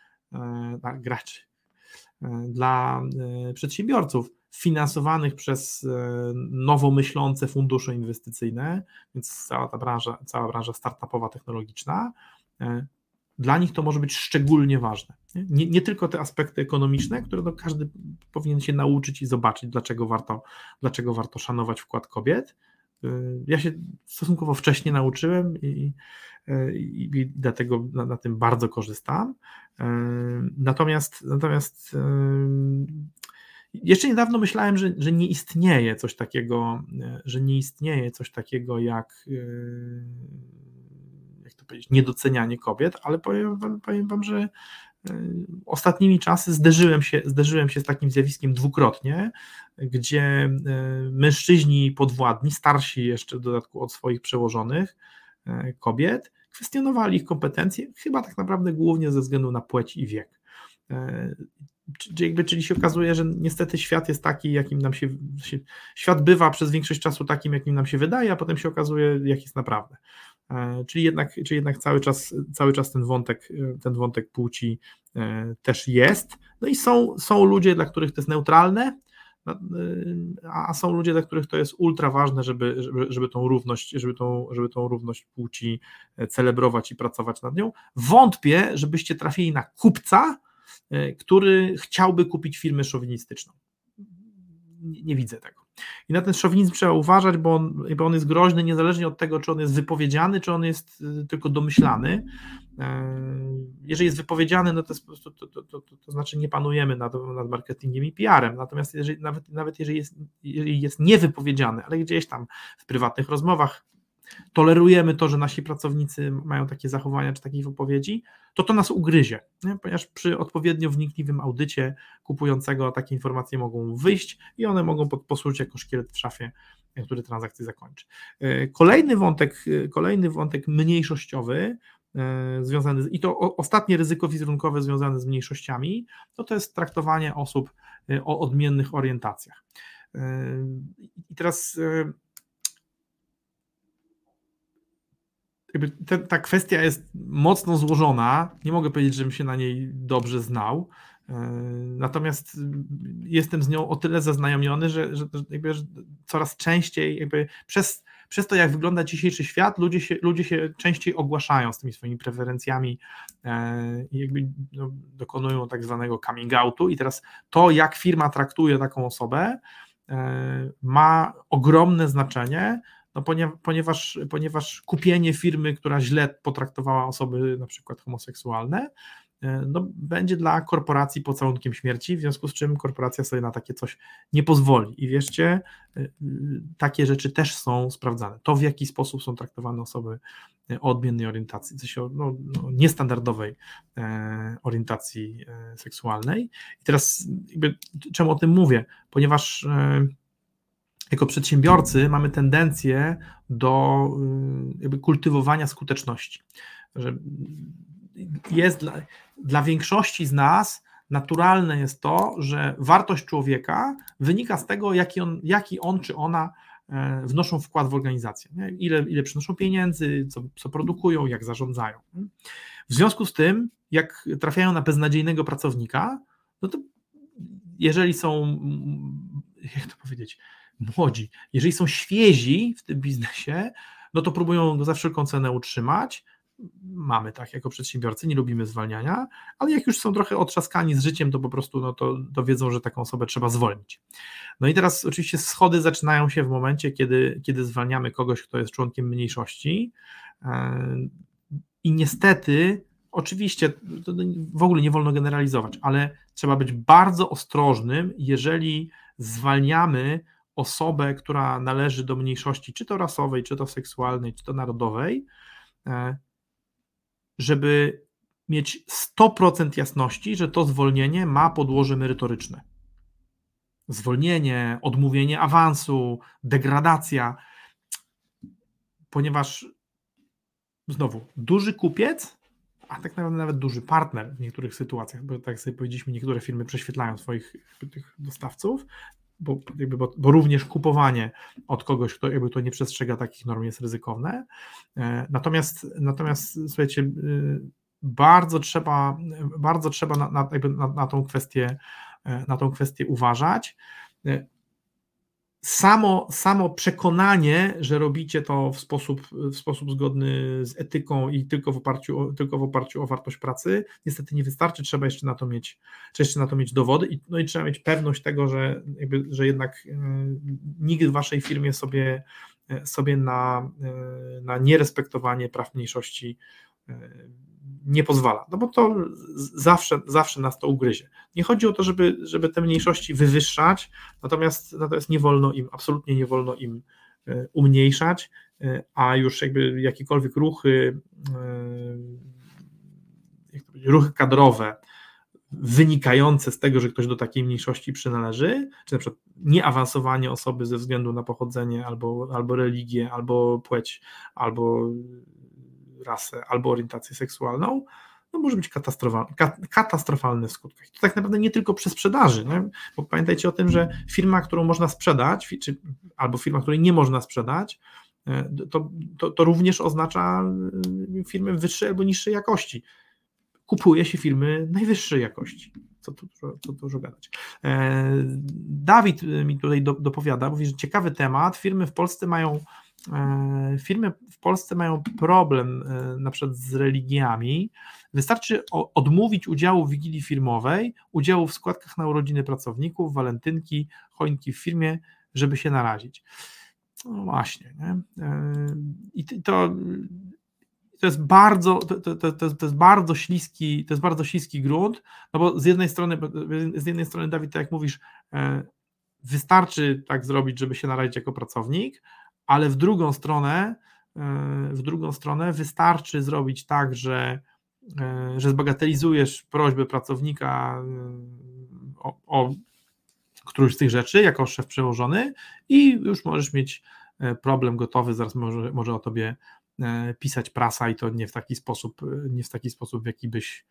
graczy, dla e, przedsiębiorców finansowanych przez e, nowo myślące fundusze inwestycyjne, więc cała ta branża, cała branża startupowa, technologiczna, e, dla nich to może być szczególnie ważne. Nie, nie tylko te aspekty ekonomiczne, które no każdy powinien się nauczyć i zobaczyć, dlaczego warto, dlaczego warto szanować wkład kobiet. Ja się stosunkowo wcześnie nauczyłem i, i, i dlatego na, na, tym bardzo korzystam. Natomiast, natomiast jeszcze niedawno myślałem, że, że nie istnieje coś takiego, że nie istnieje coś takiego jak jak to powiedzieć, niedocenianie kobiet, ale powiem wam, powiem wam że ostatnimi czasy zderzyłem się, zderzyłem się z takim zjawiskiem dwukrotnie, gdzie mężczyźni podwładni, starsi jeszcze w dodatku od swoich przełożonych kobiet, kwestionowali ich kompetencje, chyba tak naprawdę głównie ze względu na płeć i wiek. E, jakby, czyli się okazuje, że niestety świat jest taki, jakim nam się, świat bywa przez większość czasu takim, jakim nam się wydaje, a potem się okazuje, jak jest naprawdę. E, czyli jednak, czyli jednak cały, czas, cały czas ten wątek, ten wątek płci e, też jest. No i są, są ludzie, dla których to jest neutralne, a są ludzie, dla których to jest ultra ważne, żeby, żeby, żeby, tą równość, żeby, tą, żeby tą równość płci e, celebrować i pracować nad nią. Wątpię, żebyście trafili na kupca, e, który chciałby kupić firmę szowinistyczną. Nie, nie widzę tego. I na ten szowinizm trzeba uważać, bo on, bo on jest groźny niezależnie od tego, czy on jest wypowiedziany, czy on jest y, tylko domyślany. E, jeżeli jest wypowiedziany, no to, jest, to, to, to, to, znaczy nie panujemy nad, nad marketingiem i PR-em. Natomiast jeżeli, nawet, nawet jeżeli jest, jeżeli jest niewypowiedziany, ale gdzieś tam w prywatnych rozmowach tolerujemy to, że nasi pracownicy mają takie zachowania czy takie wypowiedzi, to to nas ugryzie, nie? ponieważ przy odpowiednio wnikliwym audycie kupującego takie informacje mogą wyjść i one mogą posłużyć jako szkielet w szafie, który transakcję zakończy. E, kolejny wątek, e, kolejny wątek mniejszościowy, e, związany z, i to ostatnie ryzyko wizerunkowe związane z mniejszościami, to to jest traktowanie osób o odmiennych orientacjach. I teraz jakby te, ta kwestia jest mocno złożona. Nie mogę powiedzieć, żebym się na niej dobrze znał. E, natomiast jestem z nią o tyle zaznajomiony, że, że, jakby, że coraz częściej jakby przez, przez to, jak wygląda dzisiejszy świat, ludzie się, ludzie się częściej ogłaszają z tymi swoimi preferencjami e, i jakby no, dokonują tak zwanego coming outu. I teraz to, jak firma traktuje taką osobę, e, ma ogromne znaczenie no ponieważ, ponieważ kupienie firmy, która źle potraktowała osoby na przykład homoseksualne, e, no, będzie dla korporacji pocałunkiem śmierci, w związku z czym korporacja sobie na takie coś nie pozwoli. I wierzcie, e, takie rzeczy też są sprawdzane. To, w jaki sposób są traktowane osoby o odmiennej orientacji, coś o no, no, niestandardowej e, orientacji e, seksualnej. I teraz, jakby, czemu o tym mówię? Ponieważ e, jako przedsiębiorcy mamy tendencję do y, jakby kultywowania skuteczności. Że jest dla, dla większości z nas naturalne jest to, że wartość człowieka wynika z tego, jaki on, jaki on czy ona e, wnoszą wkład w organizację. Nie? Ile, ile przynoszą pieniędzy, co, co produkują, jak zarządzają. W związku z tym, jak trafiają na beznadziejnego pracownika, no to jeżeli są, jak to powiedzieć, młodzi, jeżeli są świezi w tym biznesie, no to próbują go za wszelką cenę utrzymać. Mamy tak jako przedsiębiorcy, nie lubimy zwalniania, ale jak już są trochę otrzaskani z życiem, to po prostu no to, to wiedzą, że taką osobę trzeba zwolnić. No i teraz oczywiście schody zaczynają się w momencie, kiedy, kiedy zwalniamy kogoś, kto jest członkiem mniejszości. E, I niestety, oczywiście, w ogóle nie wolno generalizować, ale trzeba być bardzo ostrożnym, jeżeli zwalniamy osobę, która należy do mniejszości, czy to rasowej, czy to seksualnej, czy to narodowej, e, żeby mieć 100% jasności, że to zwolnienie ma podłoże merytoryczne. Zwolnienie, odmówienie awansu, degradacja, ponieważ znowu duży kupiec, a tak naprawdę nawet duży partner w niektórych sytuacjach, bo tak sobie powiedzieliśmy, niektóre firmy prześwietlają swoich tych dostawców, bo, jakby, bo, bo, również kupowanie od kogoś, kto jakby to nie przestrzega takich norm jest ryzykowne. E, natomiast, natomiast słuchajcie, y, bardzo trzeba, bardzo trzeba na, na, na, na tą kwestię, e, na tą kwestię uważać. Samo, samo przekonanie, że robicie to w sposób, w sposób zgodny z etyką i tylko w, oparciu, tylko w oparciu o wartość pracy, niestety nie wystarczy, trzeba jeszcze na to mieć, trzeba jeszcze na to mieć dowody i, no i trzeba mieć pewność tego, że, jakby, że jednak y, nikt w waszej firmie sobie, e, sobie na, y, na nierespektowanie praw mniejszości y, nie pozwala, no bo to zawsze, zawsze nas to ugryzie. Nie chodzi o to, żeby, żeby te mniejszości wywyższać, natomiast, natomiast nie wolno im, absolutnie nie wolno im e, umniejszać, e, a już jakby jakiekolwiek ruchy, e, jak to ruchy kadrowe wynikające z tego, że ktoś do takiej mniejszości przynależy, czy na przykład nieawansowanie osoby ze względu na pochodzenie albo, albo religię, albo płeć, albo rasę albo orientację seksualną, no może być katastrofalny, katastrofalny w skutkach. To tak naprawdę nie tylko przy sprzedaży, nie? bo pamiętajcie o tym, że firma, którą można sprzedać, czy, albo firma, której nie można sprzedać, e, to, to, to również oznacza e, firmy wyższej albo niższej jakości. Kupuje się firmy najwyższej jakości. Co tu, co dużo gadać. E, Dawid mi tutaj dopowiada, mówi, że ciekawy temat. Firmy w Polsce mają firmy w Polsce mają problem e, na przykład z religiami. Wystarczy odmówić udziału w wigilii firmowej, udziału w składkach na urodziny pracowników, walentynki, choinki w firmie, żeby się narazić. No właśnie. Nie? I to, to jest bardzo, to, to, to, jest bardzo śliski, to jest bardzo śliski grunt, no bo z jednej strony, z jednej strony, Dawid, tak jak mówisz, wystarczy tak zrobić, żeby się narazić jako pracownik, ale w drugą stronę, w drugą stronę wystarczy zrobić tak, że, że zbagatelizujesz prośbę pracownika o, o którąś z tych rzeczy jako szef przełożony i już możesz mieć e, problem gotowy, zaraz może, może o tobie e, pisać prasa i to nie w taki sposób, e, nie w taki sposób, w jaki byś,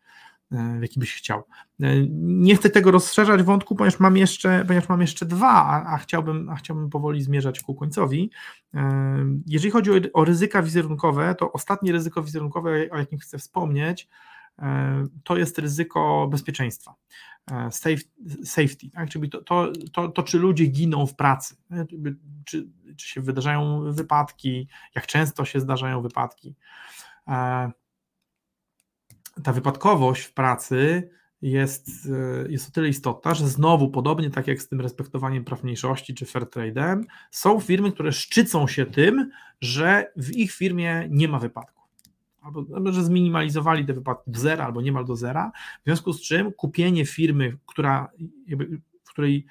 jaki byś chciał. Nie chcę tego rozszerzać wątku, ponieważ mam jeszcze, ponieważ mam jeszcze dwa, a, chciałbym, a chciałbym powoli zmierzać ku końcowi. Jeżeli chodzi o, o ryzyka wizerunkowe, to ostatnie ryzyko wizerunkowe, o jakim chcę wspomnieć, to jest ryzyko bezpieczeństwa. E, safety, tak? czyli to, to, to, to, czy ludzie giną w pracy, czy, czy się wydarzają wypadki, jak często się zdarzają wypadki. Ta wypadkowość w pracy jest, e, jest o tyle istotna, że znowu, podobnie tak jak z tym respektowaniem praw mniejszości czy fair trade'em, są firmy, które szczycą się tym, że w ich firmie nie ma wypadków albo że zminimalizowali te wypadki do zera albo niemal do zera, w związku z czym kupienie firmy, która, w której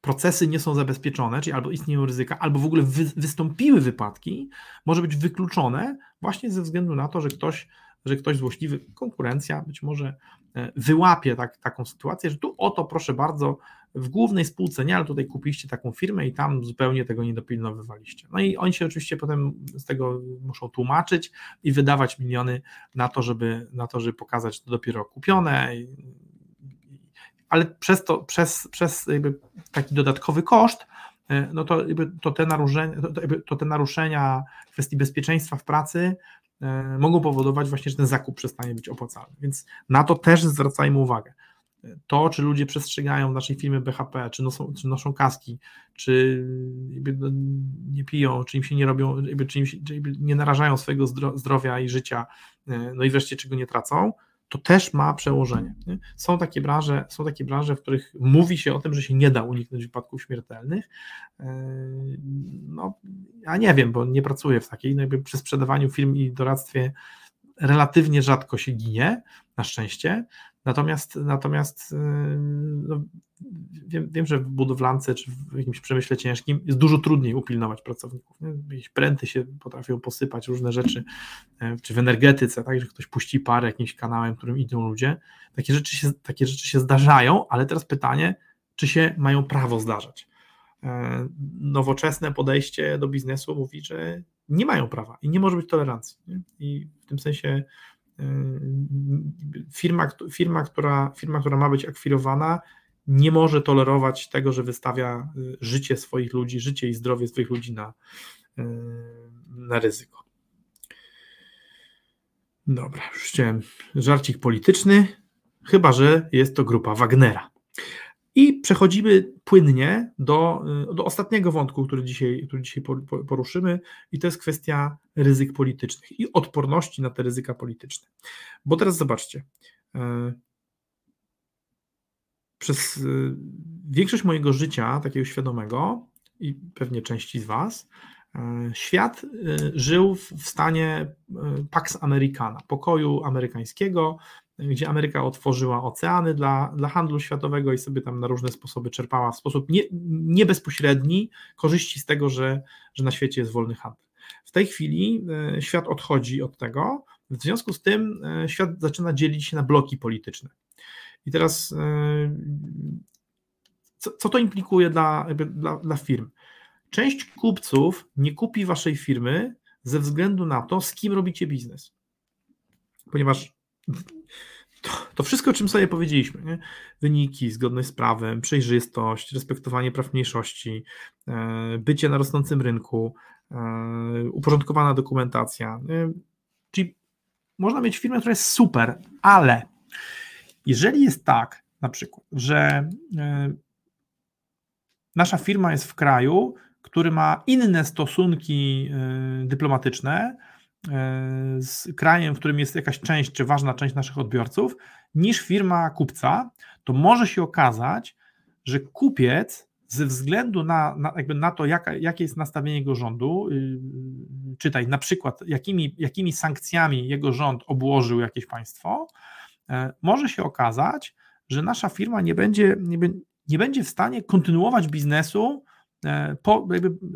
procesy nie są zabezpieczone, czyli albo istnieją ryzyka, albo w ogóle wy, wystąpiły wypadki, może być wykluczone właśnie ze względu na to, że ktoś, że ktoś złośliwy, konkurencja być może e, wyłapie tak, taką sytuację, że tu oto proszę bardzo, w głównej spółce nie, ale tutaj kupiliście taką firmę i tam zupełnie tego nie dopilnowywaliście. No i oni się oczywiście potem z tego muszą tłumaczyć i wydawać miliony na to, żeby, na to, żeby pokazać to dopiero kupione, ale przez to, przez, przez taki dodatkowy koszt, no to, to, te naruszenia, to, te naruszenia kwestii bezpieczeństwa w pracy e, mogą powodować właśnie, że ten zakup przestanie być opłacalny. Więc na to też zwracajmy uwagę to, czy ludzie przestrzegają naszej firmie BHP, czy noszą, czy noszą kaski, czy no, nie piją, czy im się nie robią, czy, im czy nie narażają swojego zdrowia i życia, e, no i wreszcie czego nie tracą, to też ma przełożenie. Nie? Są takie branże, są takie branże, w których mówi się o tym, że się nie da uniknąć wypadków śmiertelnych. E, no, ja nie wiem, bo nie pracuję w takiej, no jakby przy sprzedawaniu firm i doradztwie relatywnie rzadko się ginie, na szczęście, Natomiast, natomiast y, no, wiem, wiem, że w budowlance czy w jakimś przemyśle ciężkim jest dużo trudniej upilnować pracowników. Jakieś pręty się potrafią posypać, różne rzeczy, e, czy w energetyce, tak, że ktoś puści parę jakimś kanałem, którym idą ludzie. Takie rzeczy, się, takie rzeczy się zdarzają, ale teraz pytanie, czy się mają prawo zdarzać. E, nowoczesne podejście do biznesu mówi, że nie mają prawa i nie może być tolerancji. Nie? I w tym sensie firma, firma, która, firma, która ma być akwirowana, nie może tolerować tego, że wystawia y, życie swoich ludzi, życie i zdrowie swoich ludzi na, y, na ryzyko. Dobra, już chciałem żarcik polityczny, chyba że jest to grupa Wagnera. I przechodzimy płynnie do, do ostatniego wątku, który dzisiaj, który dzisiaj poruszymy, i to jest kwestia ryzyk politycznych i odporności na te ryzyka polityczne. Bo teraz zobaczcie. E, przez e, większość mojego życia, takiego świadomego, i pewnie części z Was, e, świat żył w stanie Pax Americana, pokoju amerykańskiego, gdzie Ameryka otworzyła oceany dla, dla handlu światowego i sobie tam na różne sposoby czerpała w sposób nie, nie bezpośredni korzyści z tego, że, że na świecie jest wolny handel. W tej chwili e, świat odchodzi od tego, w związku z tym e, świat zaczyna dzielić się na bloki polityczne. I teraz e, co, co to implikuje dla, dla, dla firm? Część kupców nie kupi waszej firmy ze względu na to, z kim robicie biznes. Ponieważ to, to, wszystko, o czym sobie powiedzieliśmy, nie? wyniki, zgodność z prawem, przejrzystość, respektowanie praw mniejszości, bycie na rosnącym rynku, uporządkowana dokumentacja. Nie? Czyli można mieć firmę, która jest super, ale jeżeli jest tak, na przykład, że e, nasza firma jest w kraju, który ma inne stosunki dyplomatyczne, E, z krajem, w którym jest jakaś część, czy ważna część naszych odbiorców, niż firma kupca, to może się okazać, że kupiec ze względu na, na, jakby na to, jaka, jakie jest nastawienie jego rządu, yy, czytaj na przykład, jakimi, jakimi sankcjami jego rząd obłożył jakieś państwo, yy, może się okazać, że nasza firma nie będzie, nie, nie będzie w stanie kontynuować biznesu yy, po,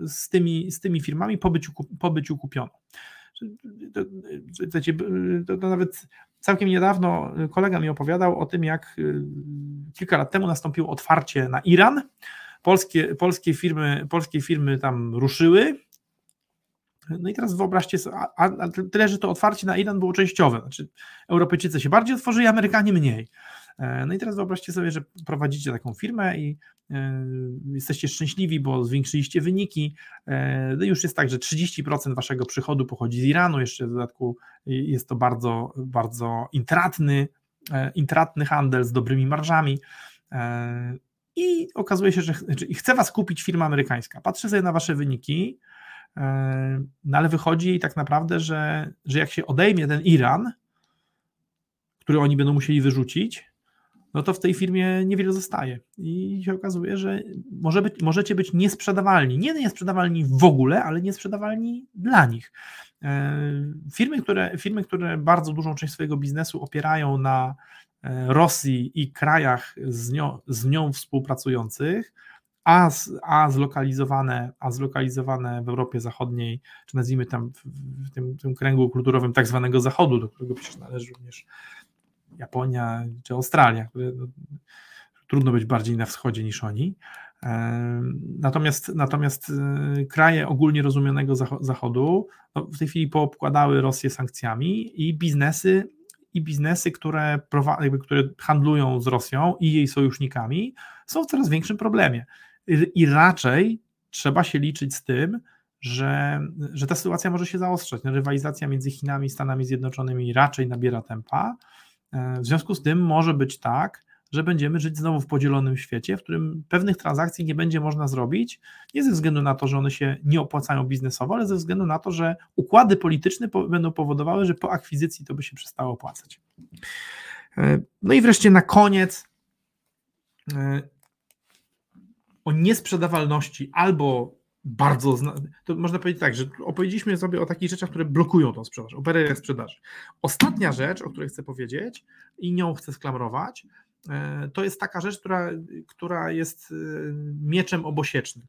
z, tymi, z tymi firmami po byciu, po byciu kupioną. To, to, to, nawet całkiem niedawno kolega mi opowiadał o tym, jak kilka lat temu nastąpiło otwarcie na Iran polskie, polskie, firmy, polskie firmy tam ruszyły. No i teraz wyobraźcie sobie, a, a tyle, że to otwarcie na Iran było częściowe, znaczy Europejczycy się bardziej otworzyli, Amerykanie mniej. E, no i teraz wyobraźcie sobie, że prowadzicie taką firmę i e, jesteście szczęśliwi, bo zwiększyliście wyniki. E, no już jest tak, że 30% waszego przychodu pochodzi z Iranu, jeszcze w dodatku jest to bardzo, bardzo intratny, intratny handel z dobrymi marżami i okazuje się, że chce was kupić firma amerykańska. Patrzę sobie na wasze wyniki, e, no ale wychodzi tak naprawdę, że, że jak się odejmie ten Iran, który oni będą musieli wyrzucić, no to w tej firmie niewiele zostaje. I się okazuje, że może być, możecie być niesprzedawalni. Nie niesprzedawalni w ogóle, ale niesprzedawalni dla nich. E, firmy, które, firmy, które bardzo dużą część swojego biznesu opierają na Rosji i krajach z nią, z nią współpracujących, a, z, a, zlokalizowane, a zlokalizowane w Europie Zachodniej, czy nazwijmy tam w, w tym, tym, kręgu kulturowym tak zwanego Zachodu, do którego przecież należy również Japonia czy Australia, które no, trudno być bardziej na wschodzie niż oni. E, natomiast, natomiast e, kraje ogólnie rozumianego Zachodu no, w tej chwili poobkładały Rosję sankcjami i biznesy i biznesy, które, jakby, które handlują z Rosją i jej sojusznikami, są w coraz większym problemie. I raczej trzeba się liczyć z tym, że, że ta sytuacja może się zaostrzać. Rywalizacja między Chinami i Stanami Zjednoczonymi raczej nabiera tempa. E, w związku z tym może być tak, że będziemy żyć znowu w podzielonym świecie, w którym pewnych transakcji nie będzie można zrobić, nie ze względu na to, że one się nie opłacają biznesowo, ale ze względu na to, że układy polityczne będą powodowały, że po akwizycji to by się przestało opłacać. E, no i wreszcie na koniec e, o niesprzedawalności albo bardzo, to można powiedzieć tak, że opowiedzieliśmy sobie o takich rzeczach, które blokują tą sprzedaż, o barierach sprzedaży. Ostatnia rzecz, o której chcę powiedzieć i nią chcę sklamrować, to jest taka rzecz, która, która jest e, mieczem obosiecznym.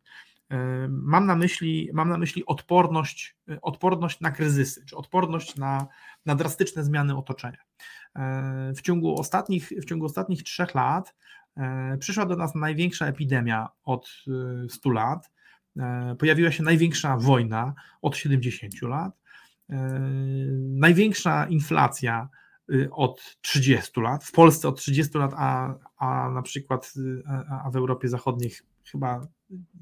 E, mam na myśli, mam na myśli odporność, odporność na kryzysy, czy odporność na, na drastyczne zmiany otoczenia. W ciągu ostatnich, w ciągu ostatnich trzech lat przyszła do nas największa epidemia od 100 lat, pojawiła się największa wojna od 70 lat, największa inflacja od 30 lat, w Polsce od 30 lat, a, a na przykład y, a w Europie Zachodniej chyba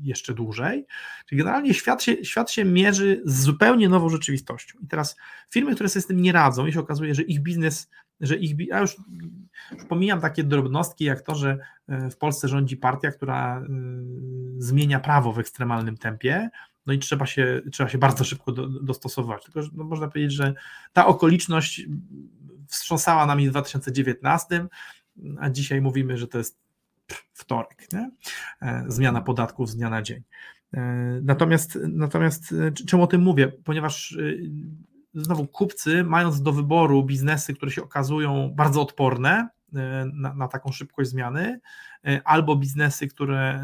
jeszcze dłużej. Czyli generalnie świat się, świat się mierzy z zupełnie nową rzeczywistością. I teraz firmy, które sobie z tym nie radzą, i się okazuje, że ich biznes, że ich, ja już, już pomijam takie drobnostki, jak to, że y, w Polsce rządzi partia, która zmienia prawo w ekstremalnym tempie, no i trzeba się, trzeba się bardzo szybko do, dostosować. Tylko no, można powiedzieć, że ta okoliczność wstrząsała nami w 2019, a dzisiaj mówimy, że to jest wtorek, nie? E, zmiana podatków z dnia na dzień. E, natomiast, natomiast e, czemu o tym mówię? Ponieważ znowu kupcy, mając do wyboru biznesy, które się okazują bardzo odporne na, na, taką szybkość zmiany, albo biznesy, które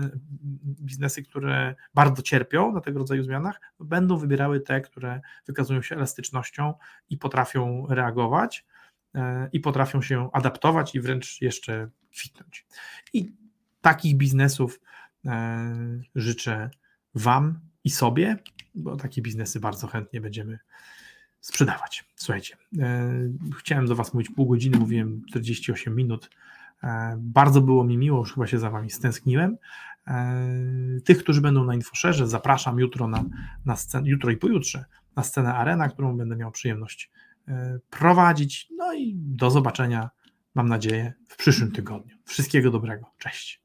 biznesy, które bardzo cierpią na tego rodzaju zmianach, będą wybierały te, które wykazują się elastycznością i potrafią reagować i potrafią się adaptować i wręcz jeszcze kwitnąć. I takich biznesów e, życzę Wam i sobie, bo takie biznesy bardzo chętnie będziemy sprzedawać. Słuchajcie, e, chciałem do Was mówić pół godziny, mówiłem 48 minut. E, bardzo było mi miło, już chyba się za Wami stęskniłem. Tych, którzy będą na InfoSherze, zapraszam jutro na, na jutro i pojutrze na scenę Arena, którą będę miał przyjemność prowadzić. No i do zobaczenia, mam nadzieję, w przyszłym tygodniu. Wszystkiego dobrego. Cześć.